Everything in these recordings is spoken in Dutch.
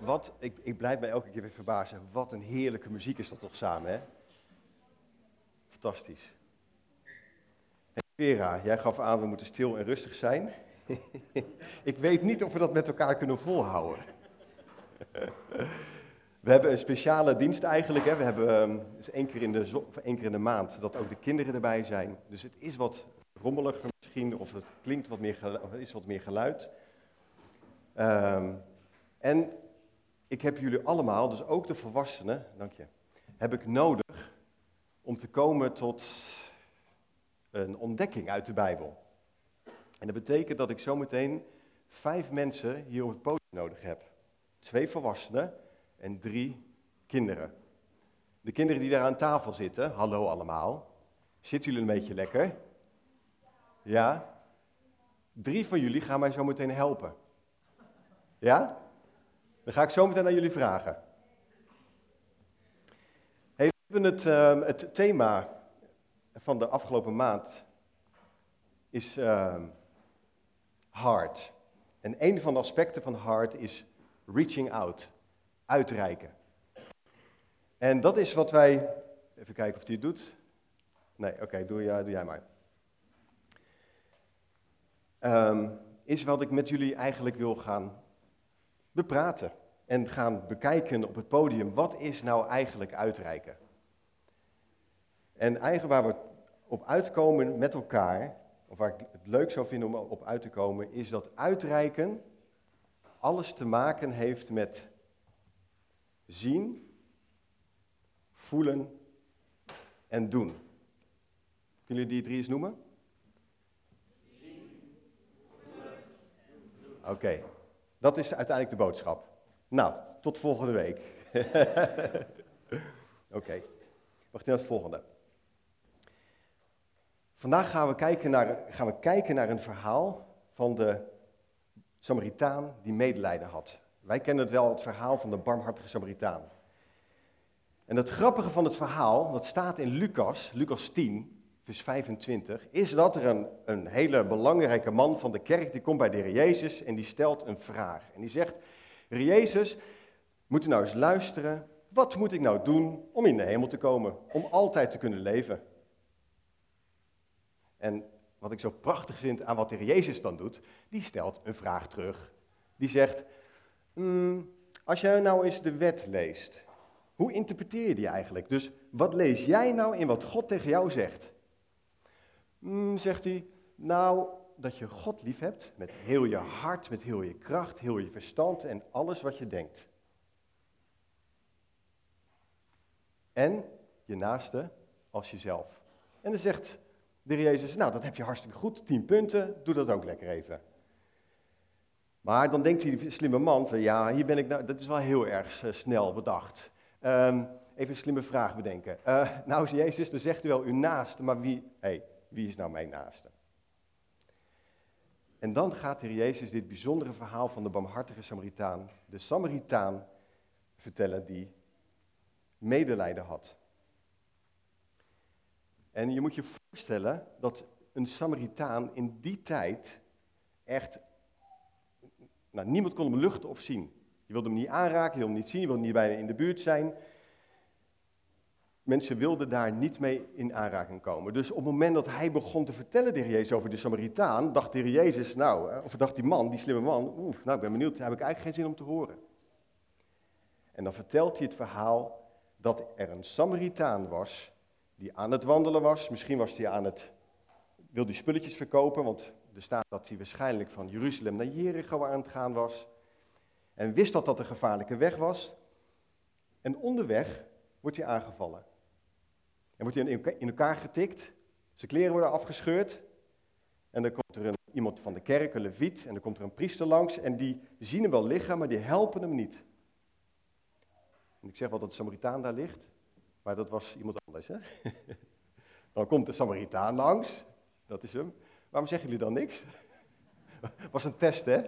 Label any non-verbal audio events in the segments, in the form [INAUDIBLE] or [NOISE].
Wat, ik, ik blijf mij elke keer weer verbazen. Wat een heerlijke muziek is dat toch samen, hè? Fantastisch. Hey Vera, jij gaf aan, we moeten stil en rustig zijn. [LAUGHS] ik weet niet of we dat met elkaar kunnen volhouden. [LAUGHS] we hebben een speciale dienst eigenlijk. Hè? We hebben dus één, keer in de één keer in de maand dat ook de kinderen erbij zijn. Dus het is wat rommeliger misschien, of het klinkt wat meer geluid, is wat meer geluid. Um, en ik heb jullie allemaal, dus ook de volwassenen, dank je, heb ik nodig om te komen tot een ontdekking uit de Bijbel. En dat betekent dat ik zometeen vijf mensen hier op het podium nodig heb. Twee volwassenen en drie kinderen. De kinderen die daar aan tafel zitten, hallo allemaal. Zitten jullie een beetje lekker? Ja? Drie van jullie gaan mij zo meteen helpen. Ja? Dan ga ik zo meteen aan jullie vragen. We hebben het, uh, het thema van de afgelopen maand is uh, hard. En een van de aspecten van hard is reaching out, uitreiken. En dat is wat wij, even kijken of hij het doet. Nee, oké, doe, doe, jij maar. Um, is wat ik met jullie eigenlijk wil gaan bepraten en gaan bekijken op het podium, wat is nou eigenlijk uitreiken? En eigenlijk waar we op uitkomen met elkaar, of waar ik het leuk zou vinden om op uit te komen, is dat uitreiken alles te maken heeft met zien, voelen en doen. Kunnen jullie die drie eens noemen? Oké, dat is uiteindelijk de boodschap. Nou, tot volgende week. [LAUGHS] Oké, okay. wacht naar het volgende. Vandaag gaan we, kijken naar, gaan we kijken naar een verhaal van de Samaritaan die medelijden had. Wij kennen het wel, het verhaal van de barmhartige Samaritaan. En het grappige van het verhaal, dat staat in Lucas, Lucas 10, vers 25, is dat er een, een hele belangrijke man van de kerk, die komt bij de Heer Jezus en die stelt een vraag. En die zegt, Heer Jezus, moet u nou eens luisteren, wat moet ik nou doen om in de hemel te komen, om altijd te kunnen leven? En wat ik zo prachtig vind aan wat de Heer Jezus dan doet, die stelt een vraag terug. Die zegt, mm, als jij nou eens de wet leest, hoe interpreteer je die eigenlijk? Dus wat lees jij nou in wat God tegen jou zegt? Mm, zegt hij, nou, dat je God lief hebt met heel je hart, met heel je kracht, heel je verstand en alles wat je denkt. En je naaste als jezelf. En dan zegt de Jezus, nou dat heb je hartstikke goed, tien punten, doe dat ook lekker even. Maar dan denkt die slimme man van, ja, hier ben ik nou, dat is wel heel erg uh, snel bedacht. Um, even een slimme vraag bedenken. Uh, nou, Jezus, dan zegt u wel uw naaste, maar wie, hey, wie is nou mijn naaste? En dan gaat de Jezus dit bijzondere verhaal van de barmhartige Samaritaan, de Samaritaan, vertellen die medelijden had. En je moet je voorstellen dat een Samaritaan in die tijd echt, nou, niemand kon hem luchten of zien. Je wilde hem niet aanraken, je wilde hem niet zien, je wilde niet bijna in de buurt zijn mensen wilden daar niet mee in aanraking komen. Dus op het moment dat hij begon te vertellen, heer Jezus, over de Samaritaan, dacht de Jezus, nou, of dacht die man, die slimme man, oef, nou, ik ben benieuwd, daar heb ik eigenlijk geen zin om te horen. En dan vertelt hij het verhaal dat er een Samaritaan was, die aan het wandelen was. Misschien was hij aan het, wilde hij spulletjes verkopen, want er staat dat hij waarschijnlijk van Jeruzalem naar Jericho aan het gaan was. En wist dat dat een gevaarlijke weg was. En onderweg wordt hij aangevallen. En wordt hij in elkaar getikt. Zijn kleren worden afgescheurd. En dan komt er iemand van de kerk, een leviet, en dan komt er een priester langs. En die zien hem wel liggen, maar die helpen hem niet. En ik zeg wel dat de Samaritaan daar ligt, maar dat was iemand anders. Hè? [LAUGHS] Dan komt de Samaritaan langs, dat is hem. Waarom zeggen jullie dan niks? [LAUGHS] was een test, hè? [LAUGHS]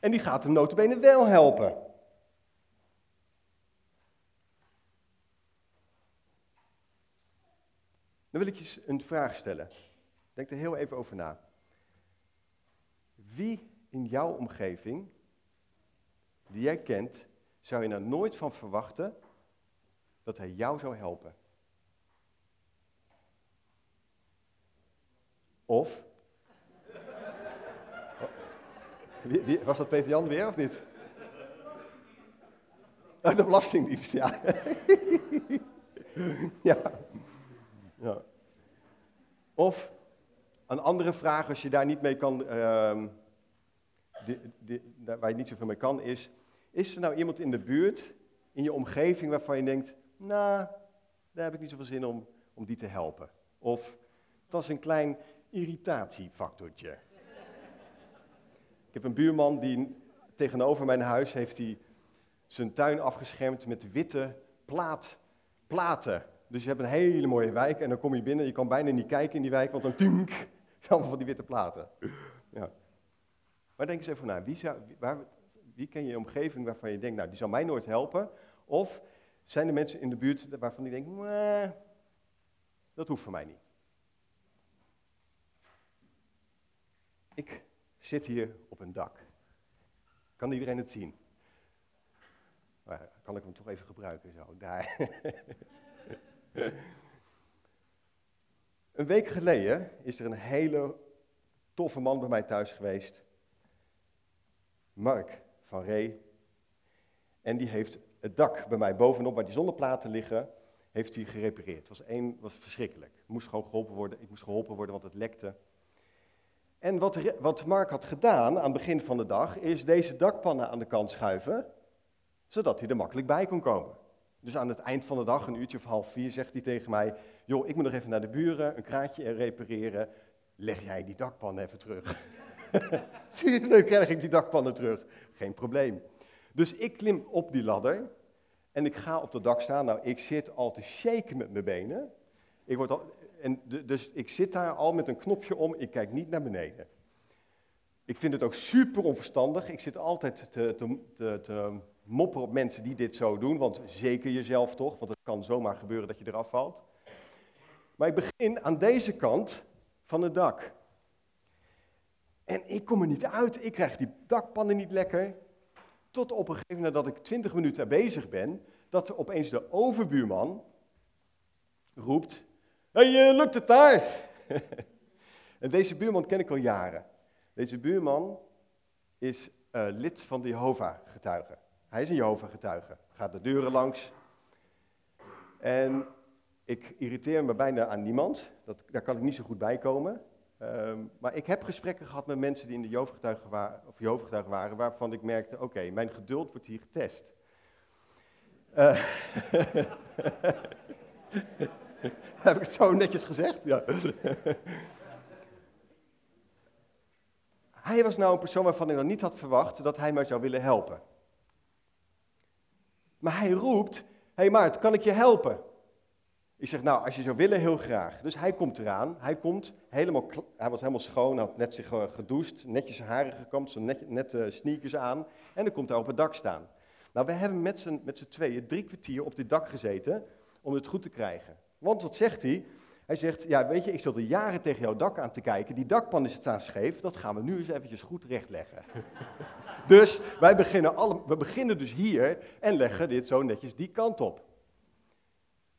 en die gaat hem notabene wel helpen. Dan wil ik je een vraag stellen. Denk er heel even over na. Wie in jouw omgeving, die jij kent, zou je er nooit van verwachten dat hij jou zou helpen? Of, [LAUGHS] was dat Peter Jan weer of niet? Oh, de Belastingdienst, ja. [LAUGHS] ja. Ja. Of een andere vraag, als je daar niet mee kan, die, die, waar je niet zoveel mee kan, is: Is er nou iemand in de buurt, in je omgeving, waarvan je denkt: Nou, daar heb ik niet zoveel zin om, om die te helpen? Of dat is een klein irritatiefactortje. Ik heb een buurman die tegenover mijn huis heeft hij zijn tuin afgeschermd met witte plaat, platen. Dus je hebt een hele mooie wijk en dan kom je binnen, je kan bijna niet kijken in die wijk, want dan tink, [LAUGHS] allemaal van die witte platen. Ja. Maar denk eens even na, wie, zou, waar, wie ken je in omgeving waarvan je denkt, nou die zal mij nooit helpen? Of zijn er mensen in de buurt waarvan die nee, dat hoeft voor mij niet. Ik zit hier op een dak. Kan iedereen het zien? Kan ik hem toch even gebruiken zo? Daar. [LAUGHS] [LAUGHS] een week geleden is er een hele toffe man bij mij thuis geweest. Mark van Ree. En die heeft het dak bij mij bovenop, waar die zonneplaten liggen, heeft hij gerepareerd. Het was, één, was verschrikkelijk. Ik moest gewoon geholpen worden. Ik moest geholpen worden, want het lekte. En wat, wat Mark had gedaan aan het begin van de dag, is deze dakpannen aan de kant schuiven, zodat hij er makkelijk bij kon komen. Dus aan het eind van de dag, een uurtje of half vier, zegt hij tegen mij, joh, ik moet nog even naar de buren, een kraantje repareren, leg jij die dakpannen even terug. [LAUGHS] Tuurlijk krijg ik die dakpannen terug, geen probleem. Dus ik klim op die ladder en ik ga op het dak staan. Nou, ik zit al te shaken met mijn benen. Ik word al, en dus ik zit daar al met een knopje om, ik kijk niet naar beneden. Ik vind het ook super onverstandig. Ik zit altijd te, te, te, te mopperen op mensen die dit zo doen, want zeker jezelf toch, want het kan zomaar gebeuren dat je eraf valt. Maar ik begin aan deze kant van het dak. En ik kom er niet uit, ik krijg die dakpannen niet lekker. Tot op een gegeven moment dat ik twintig minuten bezig ben, dat er opeens de overbuurman roept, hey, uh, lukt het daar? [LAUGHS] en deze buurman ken ik al jaren. Deze buurman is uh, lid van de Jehovah-getuigen. Hij is een Jehovah-getuige. Gaat de deuren langs. En ik irriteer me bijna aan niemand. Dat, daar kan ik niet zo goed bij komen. Um, maar ik heb gesprekken gehad met mensen die in de Jehovah-getuigen waren, of Jehovah waren, waarvan ik merkte, oké, mijn geduld wordt hier getest. Uh, [LAUGHS] Heb ik het zo netjes gezegd? Ja. hij was nou een persoon waarvan ik nog niet had verwacht dat hij mij zou willen helpen. Maar hij roept, hé hey Maart, kan ik je helpen? Ik zeg, nou, als je zou willen, heel graag. Dus hij komt eraan, hij komt helemaal, hij was helemaal schoon, had net zich eh, gedoucht, netjes zijn haren gekamd, zijn net, net uh, sneakers aan. En dan komt hij op het dak staan. Nou, we hebben met z'n, met tweeën drie kwartier op dit dak gezeten om het goed te krijgen. Want wat zegt hij? Hij zegt, ja weet je, ik zat er jaren tegen jouw dak aan te kijken, die dakpan staan scheef, dat gaan we nu eens eventjes goed rechtleggen. [LAUGHS] dus wij beginnen, alle, we beginnen dus hier en leggen dit zo netjes die kant op.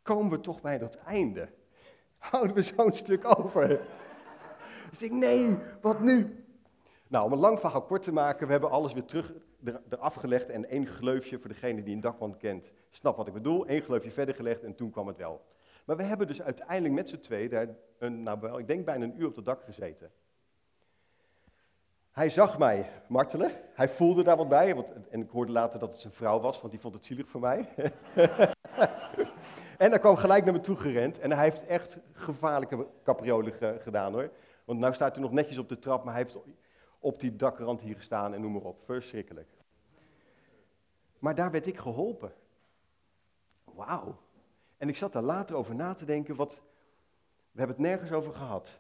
Komen we toch bij dat einde? Houden we zo'n stuk over? dus ik, nee, wat nu? Nou, om een lang verhaal kort te maken, we hebben alles weer terug eraf gelegd en één gleufje, voor degene die een dakpan kent, snap wat ik bedoel, één gleufje verder gelegd en toen kwam het wel. Maar we hebben dus uiteindelijk met z'n twee daar, een, nou ik denk bijna een uur op het dak gezeten. Hij zag mij martelen, hij voelde daar wat bij, want, en ik hoorde later dat het zijn vrouw was, want die vond het zielig voor mij. [LAUGHS] en hij kwam gelijk naar me toe gerend en hij heeft echt gevaarlijke capriolen gedaan hoor. Want nu staat hij nog netjes op de trap, maar hij heeft op die dakrand hier gestaan en noem maar op. Verschrikkelijk. Maar daar werd ik geholpen. Wauw. En ik zat daar later over na te denken, wat, we hebben het nergens over gehad.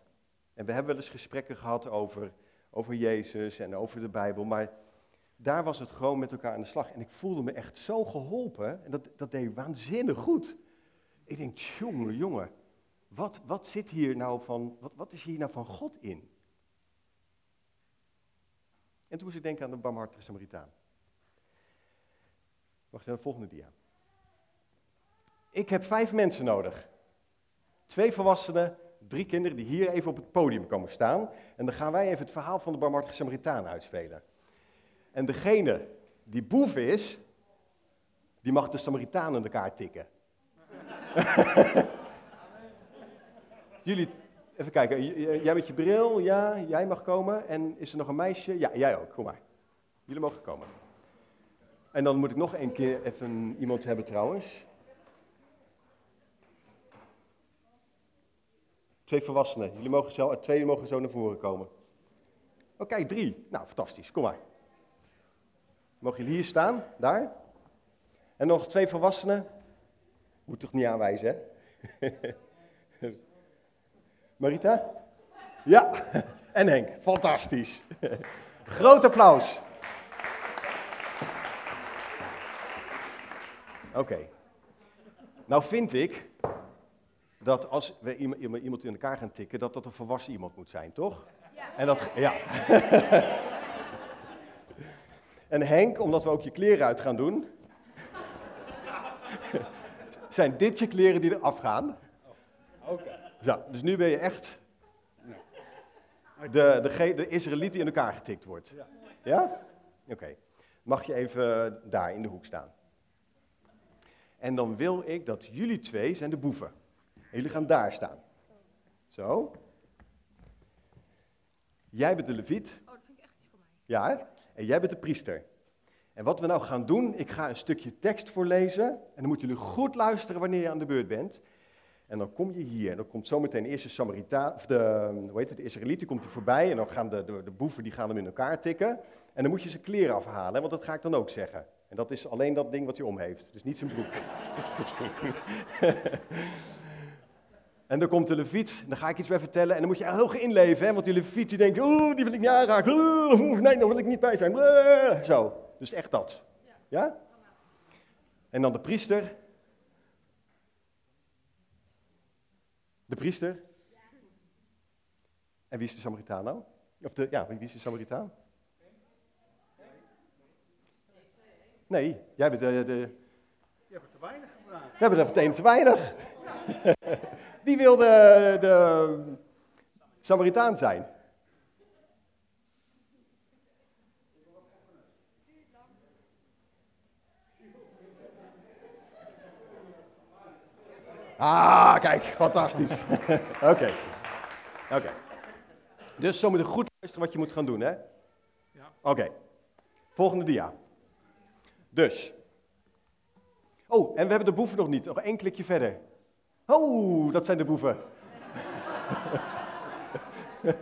En we hebben wel eens gesprekken gehad over, over Jezus en over de Bijbel, maar daar was het gewoon met elkaar aan de slag. En ik voelde me echt zo geholpen en dat, dat deed waanzinnig goed. Ik denk, jongen, jongen, wat, wat zit hier nou van, wat, wat is hier nou van God in? toen moest ik denken aan de barmhartige Samaritaan. Wacht even, de volgende dia. Ik heb vijf mensen nodig. Twee volwassenen, drie kinderen die hier even op het podium komen staan. En dan gaan wij even het verhaal van de barmhartige Samaritaan uitspelen. En degene die boef is, die mag de Samaritaan in elkaar tikken. [LAUGHS] Jullie, even kijken, jij met je bril, ja, jij mag komen. En is er nog een meisje? Ja, jij ook, kom maar. Jullie mogen komen. En dan moet ik nog een keer even iemand hebben trouwens. Twee volwassenen. Jullie mogen zo, twee mogen zo naar voren komen. Oké, drie. Nou, fantastisch. Kom maar. Mogen jullie hier staan? Daar? En nog twee volwassenen. Moet toch niet aanwijzen, hè? [LAUGHS] Marita? Ja. [LAUGHS] En Henk. Fantastisch. [LAUGHS] Groot applaus. Oké. Nou vind ik dat als we iemand in elkaar gaan tikken, dat dat een volwassen iemand moet zijn, toch? Ja. En dat, ja. [LAUGHS] en Henk, omdat we ook je kleren uit gaan doen, [LAUGHS] zijn dit je kleren die eraf gaan. Oké. Ja, dus nu ben je echt de, de, de Israëliet die in elkaar getikt wordt. Ja? ja? Oké. Mag je even daar in de hoek staan. En dan wil ik dat jullie twee zijn de boeven. En jullie gaan daar staan. Zo. Jij bent de leviet. Oh, dat vind ik echt iets voor mij. Ja, en jij bent de priester. En wat we nou gaan doen, ik ga een stukje tekst voorlezen. En dan moeten jullie goed luisteren wanneer je aan de beurt bent. En dan kom je hier en dan komt zometeen de eerste Samaritaan, of de, hoe heet het, de Israëliet, die komt er voorbij. En dan gaan de, de, de boeven, die gaan hem in elkaar tikken. En dan moet je zijn kleren afhalen, want dat ga ik dan ook zeggen. En dat is alleen dat ding wat hij om heeft, dus niet zijn broek. [LAUGHS] en dan komt de leviet, dan ga ik iets bij vertellen. En dan moet je er heel inleven, hè, want die leviet die denkt, oeh, die wil ik niet aanraken. Oeh, nee, daar wil ik niet bij zijn. Zo, dus echt dat. Ja? En dan de priester. De priester. En wie is de Samaritaan nou? Of de, ja, wie is de Samaritaan? Nee, jij bent de... de... Je hebt er te weinig gedaan. Jij bent er meteen te weinig. Wil de, de Samaritaan zijn? Ah, kijk, fantastisch. [LAUGHS] Oké. Oké. Dus zo moet je goed luisteren wat je moet gaan doen, hè? Ja. Oké. Volgende dia. Dus. Oh, en we hebben de boeven nog niet. Nog één klikje verder. Oh, dat zijn de boeven. [LAUGHS]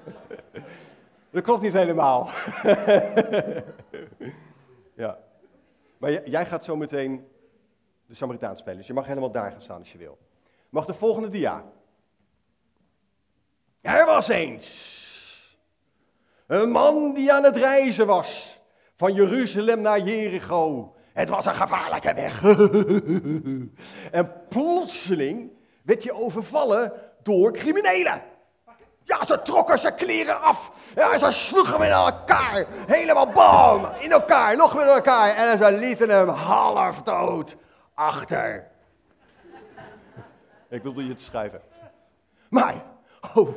dat klopt niet helemaal. [LAUGHS] ja. Maar jij gaat zo meteen de Samaritaan spelen. Dus je mag helemaal daar gaan staan als je wil. Mag de volgende dia. Er was eens een man die aan het reizen was van Jeruzalem naar Jericho. Het was een gevaarlijke weg. [LAUGHS] en plotseling werd je overvallen door criminelen. Ja, ze trokken zijn kleren af. Ja, ze sloegen hem in elkaar. Helemaal bam, in elkaar, nog in elkaar. En ze lieten hem half dood achter. Ik wilde je het schrijven. Maar, oh,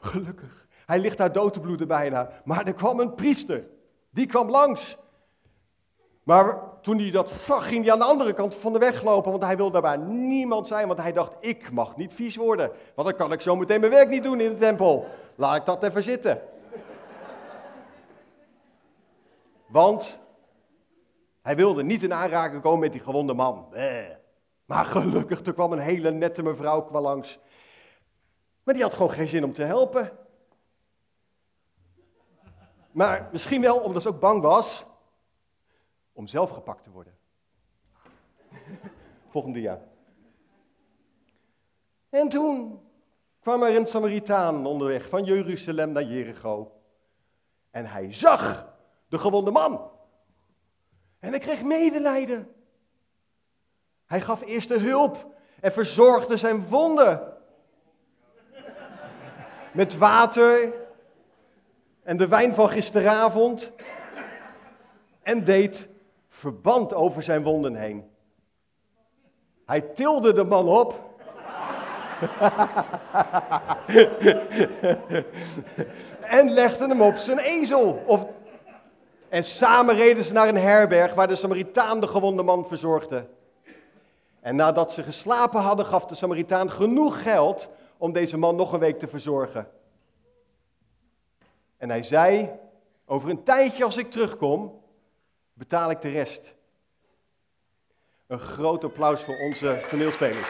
gelukkig. Hij ligt daar dood te bloeden bijna. Maar er kwam een priester. Die kwam langs. Maar toen hij dat zag, ging hij aan de andere kant van de weg lopen, want hij wilde daarbij niemand zijn, want hij dacht, ik mag niet vies worden, want dan kan ik zo meteen mijn werk niet doen in de tempel. Laat ik dat even zitten. Want hij wilde niet in aanraking komen met die gewonde man. Maar gelukkig, er kwam een hele nette mevrouw kwam langs. Maar die had gewoon geen zin om te helpen. Maar misschien wel omdat ze ook bang was om zelf gepakt te worden. [LAUGHS] Volgende jaar. En toen kwam er een Samaritaan onderweg van Jeruzalem naar Jericho. En hij zag de gewonde man. En hij kreeg medelijden. Hij gaf eerst de hulp en verzorgde zijn wonden. Met water en de wijn van gisteravond en deed verband over zijn wonden heen. Hij tilde de man op. [LAUGHS] en legde hem op zijn ezel. Of... En samen reden ze naar een herberg waar de Samaritaan de gewonde man verzorgde. En nadat ze geslapen hadden, gaf de Samaritaan genoeg geld om deze man nog een week te verzorgen. En hij zei, over een tijdje als ik terugkom, betaal ik de rest. Een groot applaus voor onze toneelspelers.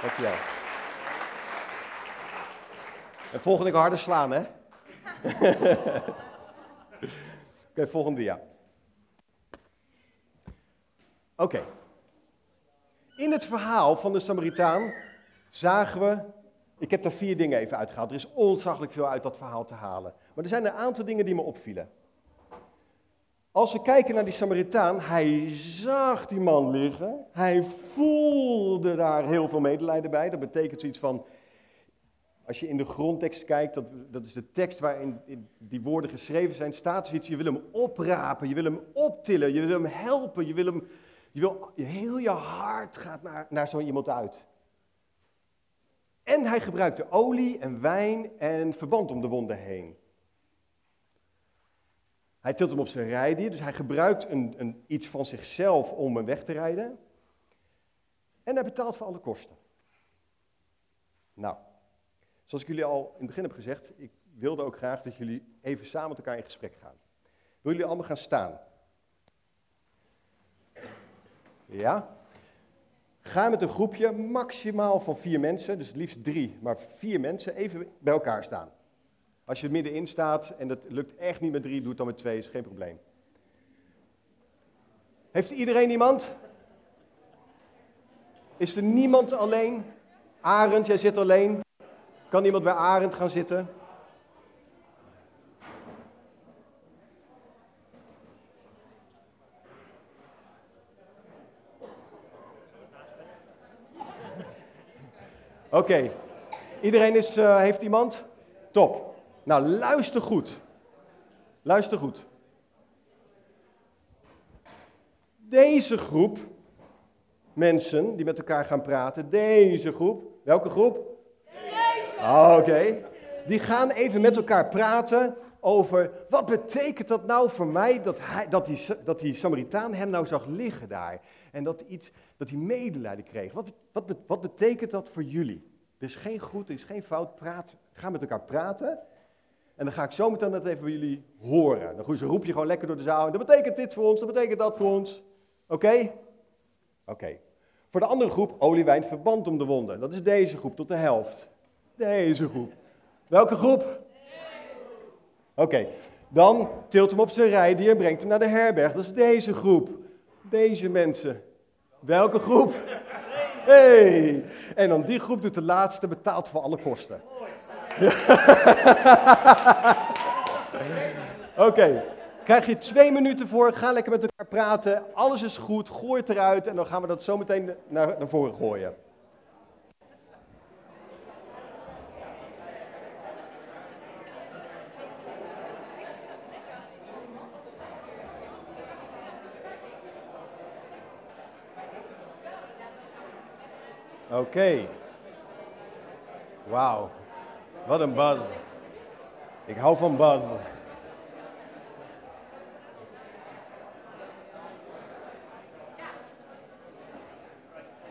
Dankjewel. En volgende keer harder slaan, hè? [LAUGHS] Oké, volgende dia. Oké. In het verhaal van de Samaritaan zagen we, ik heb daar vier dingen even uitgehaald. Er is ontzaglijk veel uit dat verhaal te halen. Maar er zijn een aantal dingen die me opvielen. Als we kijken naar die Samaritaan, hij zag die man liggen. Hij voelde daar heel veel medelijden bij. Dat betekent zoiets van, als je in de grondtekst kijkt, dat, dat is de tekst waarin die woorden geschreven zijn, staat er iets, je wil hem oprapen, je wil hem optillen, je wil hem helpen, je wil hem, je wil, heel je hart gaat naar, naar zo iemand uit. En hij gebruikte olie en wijn en verband om de wonden heen. Hij tilt hem op zijn rijdier, dus hij gebruikt een, een, iets van zichzelf om hem weg te rijden. En hij betaalt voor alle kosten. Nou, zoals ik jullie al in het begin heb gezegd, ik wilde ook graag dat jullie even samen met elkaar in gesprek gaan. Wil jullie allemaal gaan staan? Ja? Ga met een groepje, maximaal van vier mensen, dus het liefst drie, maar vier mensen, even bij elkaar staan. Als je middenin staat en dat lukt echt niet met drie, doe het dan met twee, is geen probleem. Heeft iedereen iemand? Is er niemand alleen? Arend, jij zit alleen. Kan iemand bij Arend gaan zitten? Oké, iedereen is, uh, heeft iemand? Top. Nou, luister goed. Luister goed. Deze groep mensen die met elkaar gaan praten, deze groep, welke groep? Deze. Ah, oké. Die gaan even met elkaar praten over wat betekent dat nou voor mij dat, hij, dat, die, dat die Samaritaan hem nou zag liggen daar. En dat, iets, dat hij medelijden kreeg. Wat, wat, wat betekent dat voor jullie? Er is geen goed, er is geen fout. Praat, ga met elkaar praten. En dan ga ik zo meteen dat even bij jullie horen. Dan roep je gewoon lekker door de zaal. Dat betekent dit voor ons, dat betekent dat voor ons. Oké? Oké. Voor de andere groep, oliewijn verband om de wonden. Dat is deze groep, tot de helft. Deze groep. Welke groep? Oké. Dan tilt hem op zijn rijdier en brengt hem naar de herberg. Dat is deze groep. Deze mensen. Welke groep? Hey. En dan die groep doet de laatste, betaalt voor alle kosten. [LAUGHS] Oké, krijg je twee minuten voor, ga lekker met elkaar praten, alles is goed, gooi het eruit en dan gaan we dat zo meteen naar, naar voren gooien. Oké. Wauw. Wat een buzz. Ik hou van buzz.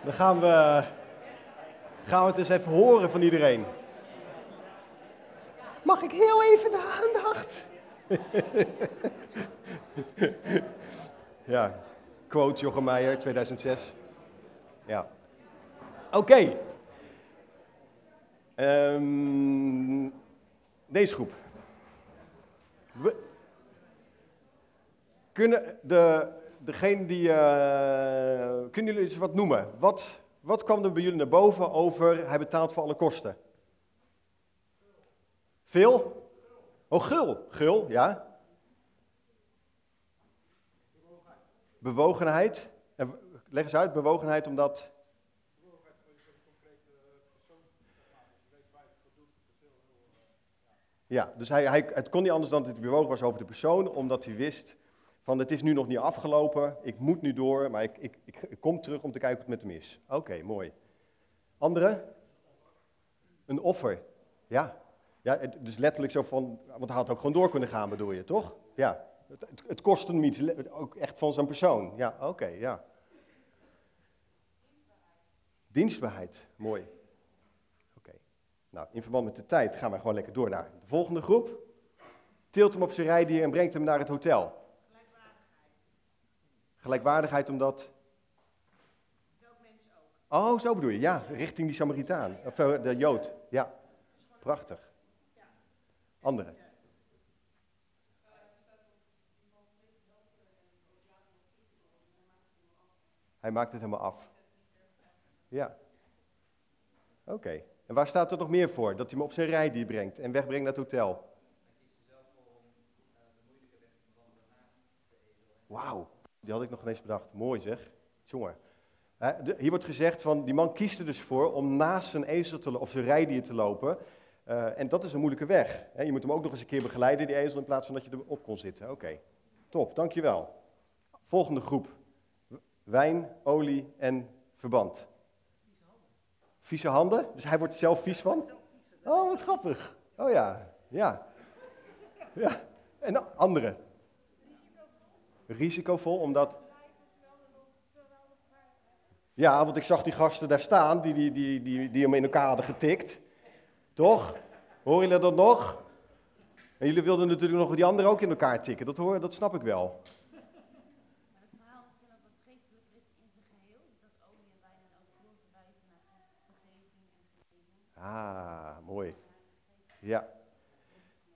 Dan gaan we, gaan we het eens even horen van iedereen. Mag ik heel even de aandacht? [LAUGHS] ja, quote Jochem Meijer, 2006. Ja. Oké. Um, deze groep. Kunnen de, degene die. Uh, kunnen jullie eens wat noemen? Wat, wat kwam er bij jullie naar boven over hij betaalt voor alle kosten? Veel? Oh, gul. Gul, ja. Bewogenheid. En leg eens uit, bewogenheid omdat. Ja, dus hij, hij, het kon niet anders dan dat hij bewogen was over de persoon, omdat hij wist van het is nu nog niet afgelopen, ik moet nu door, maar ik, ik, ik, kom terug om te kijken hoe het met hem is. Oké, mooi. Andere? Een offer. Ja. ja, dus letterlijk zo van, want hij had ook gewoon door kunnen gaan bedoel je, toch? Ja, het, het, kostte hem iets, ook echt van zijn persoon. Ja, oké, ja. Dienstbaarheid, mooi. Nou, in verband met de tijd gaan we gewoon lekker door naar de volgende groep. Tilt hem op zijn rijdier en brengt hem naar het hotel. Gelijkwaardigheid omdat... Oh, zo bedoel je. Ja, richting die Samaritaan. Of eh, de Jood. Ja, prachtig. Andere. Hij maakt het helemaal af. Ja. Oké. En waar staat er nog meer voor? Dat hij hem op zijn rijdier brengt en wegbrengt naar het hotel. Wauw, die had ik nog ineens bedacht. Mooi zeg. Jongen. Hier wordt gezegd van, die man kiest er dus voor om naast zijn ezel te, of zijn rijdier te lopen. Eh, en dat is een moeilijke weg. Je moet hem ook nog eens een keer begeleiden, die ezel, in plaats van dat je erop kon zitten. Oké, top, dankjewel. Volgende groep. Wijn, olie en verband. Vieze handen, dus hij wordt zelf vies van? Oh, wat grappig. Oh ja, ja. Ja, en andere. Risicovol, omdat... Ja, want ik zag die gasten daar staan, die, die, die, die, die hem in elkaar hadden getikt. Toch? Hoor jullie dat nog? En jullie wilden natuurlijk nog die anderen ook in elkaar tikken, dat, hoor, dat snap ik wel. Maar het verhaal is dan ook wat geestelijk is in zijn geheel. Dus dat olie en wijn en ook heel verwijzen naar vergeving en vergeving. Ah, mooi. Ja.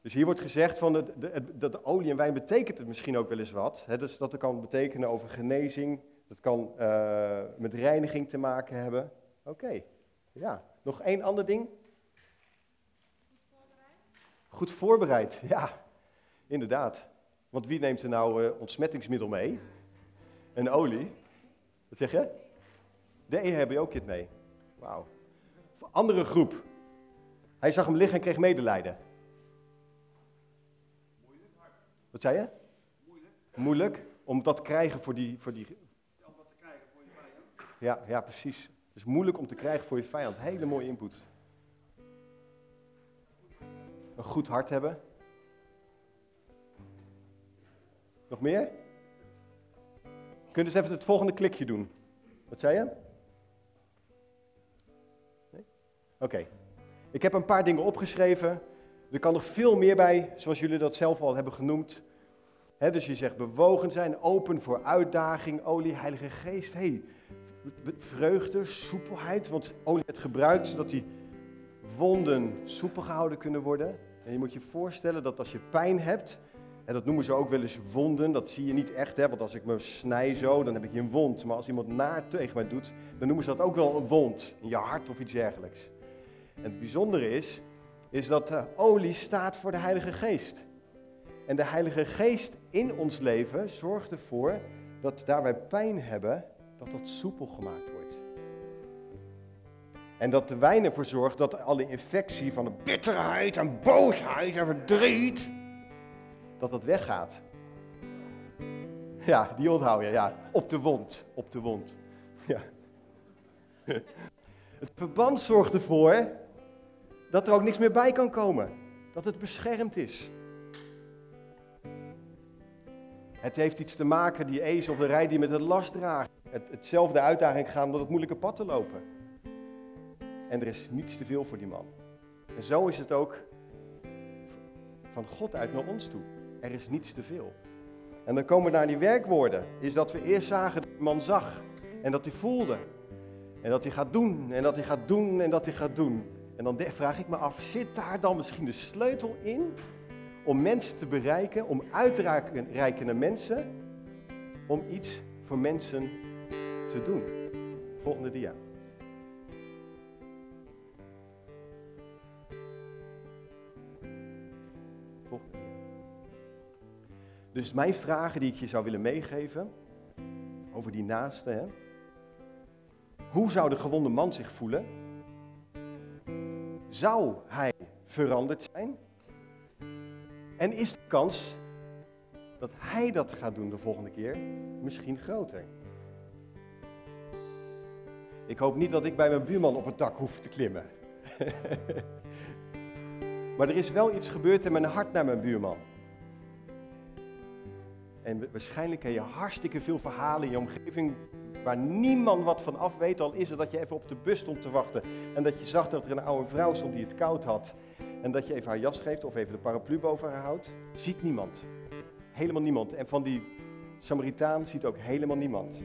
Dus hier wordt gezegd van de, het- dat de olie en wijn betekent het misschien ook wel eens wat. Hè? Dus dat kan betekenen over genezing. Dat kan eh, met reiniging te maken hebben. Oké, ja. Nog één ander ding? Goed voorbereid, ja. Inderdaad. Want wie neemt er nou eh, ontsmettingsmiddel mee? En olie? Wat zeg je? De E heb je ook het mee. Wauw. Andere groep. Hij zag hem liggen en kreeg medelijden. Wat zei je? Moeilijk Moeilijk om dat te krijgen voor die. Voor die... om wat te krijgen voor je vijand. Ja, ja, precies. Dus moeilijk om te krijgen voor je vijand. Hele mooie input. Een goed hart hebben. Nog meer? Kunnen ze even het volgende klikje doen? Wat zei je? Oké. Ik heb een paar dingen opgeschreven. Er kan nog veel meer bij, zoals jullie dat zelf al hebben genoemd. Dus je zegt bewogen zijn, open voor uitdaging, olie, heilige geest. Hey, vreugde, soepelheid, want olie werd gebruikt zodat die wonden soepel gehouden kunnen worden. En je moet je voorstellen dat als je pijn hebt, en dat noemen ze ook wel eens wonden, dat zie je niet echt, hè, want als ik me snij zo, dan heb ik een wond. Maar als iemand naar tegen mij doet, dan noemen ze dat ook wel een wond, in je hart of iets dergelijks. En het bijzondere is, is dat de olie staat voor de Heilige Geest. En de Heilige Geest in ons leven zorgt ervoor dat daar wij pijn hebben, dat dat soepel gemaakt wordt. En dat de wijn ervoor zorgt dat alle infectie van de bitterheid en boosheid en verdriet, dat dat weggaat. Ja, die onthoud je, ja. Op de wond, op de wond. Ja. [LAUGHS] Het verband zorgt ervoor dat er ook niks meer bij kan komen. Dat het beschermd is. Het heeft iets te maken, die ezel of de rij die met het last draagt. Het, hetzelfde uitdaging gaan dat het moeilijke pad te lopen. En er is niets te veel voor die man. En zo is het ook van God uit naar ons toe. Er is niets te veel. En dan komen we naar die werkwoorden. Is dat we eerst zagen dat die man zag. En dat hij voelde. En dat hij gaat doen. En dat hij gaat doen. En dat hij gaat doen. En dan vraag ik me af, zit daar dan misschien de sleutel in? Om mensen te bereiken, om uit te reiken naar mensen. Om iets voor mensen te doen. Volgende dia. Volgende dia. Dus mijn vragen die ik je zou willen meegeven, over die naaste. Hè? Hoe zou de gewonde man zich voelen? Zou hij veranderd zijn? En is de kans dat hij dat gaat doen de volgende keer misschien groter? Ik hoop niet dat ik bij mijn buurman op het dak hoef te klimmen. [LAUGHS] maar er is wel iets gebeurd in mijn hart naar mijn buurman. En waarschijnlijk heb je hartstikke veel verhalen in je omgeving waar niemand wat van af weet. Al is het dat je even op de bus stond te wachten en dat je zag dat er een oude vrouw stond die het koud had. En dat je even haar jas geeft of even de paraplu boven haar houdt. Ziet niemand. Helemaal niemand. En van die Samaritaan ziet ook helemaal niemand.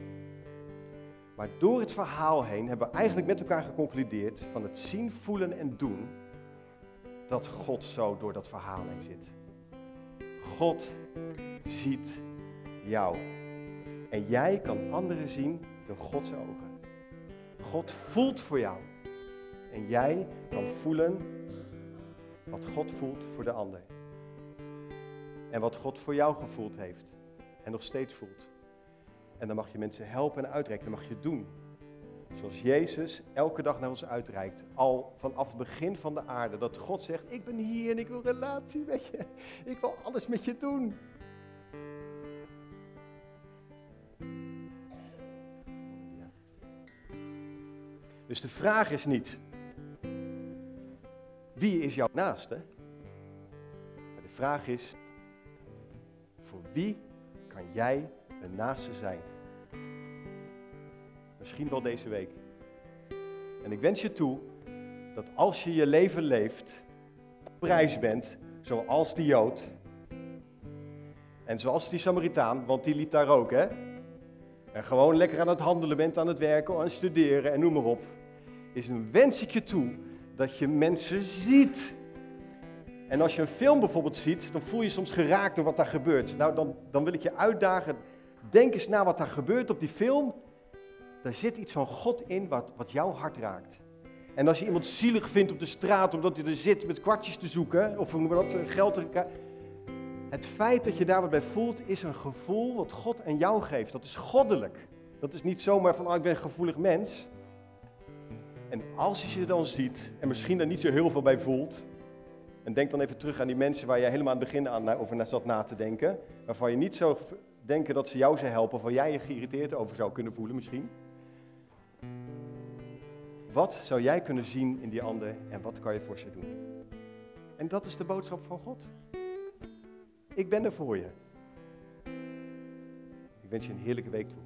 Maar door het verhaal heen hebben we eigenlijk met elkaar geconcludeerd van het zien, voelen en doen, dat God zo door dat verhaal heen zit. God ziet jou. En jij kan anderen zien door Gods ogen. God voelt voor jou. En jij kan voelen wat God voelt voor de ander. En wat God voor jou gevoeld heeft. En nog steeds voelt. En dan mag je mensen helpen en uitreiken. Dat mag je doen. Zoals Jezus elke dag naar ons uitreikt. Al vanaf het begin van de aarde. Dat God zegt, ik ben hier en ik wil relatie met je. Ik wil alles met je doen. Dus de vraag is niet, wie is jouw naaste? Maar de vraag is, voor wie kan jij een naaste zijn? Misschien wel deze week. En ik wens je toe dat als je je leven leeft, op reis bent, zoals die Jood. En zoals die Samaritaan, want die liep daar ook, hè? En gewoon lekker aan het handelen bent, aan het werken, aan het studeren en noem maar op. Is een wens toe dat je mensen ziet. En als je een film bijvoorbeeld ziet, dan voel je soms geraakt door wat daar gebeurt. Nou, dan, dan wil ik je uitdagen, denk eens na wat daar gebeurt op die film. Daar zit iets van God in wat, wat jouw hart raakt. En als je iemand zielig vindt op de straat omdat hij er zit met kwartjes te zoeken, of wat, geld te Het feit dat je daar wat bij voelt, is een gevoel wat God en jou geeft. Dat is goddelijk. Dat is niet zomaar van, oh, ik ben een gevoelig mens. En als je ze dan ziet, en misschien er niet zo heel veel bij voelt, en denk dan even terug aan die mensen waar je helemaal aan het begin aan, over zat na te denken, waarvan je niet zou denken dat ze jou zou helpen, waar jij je geïrriteerd over zou kunnen voelen misschien. Wat zou jij kunnen zien in die ander en wat kan je voor ze doen? En dat is de boodschap van God. Ik ben er voor je. Ik wens je een heerlijke week toe.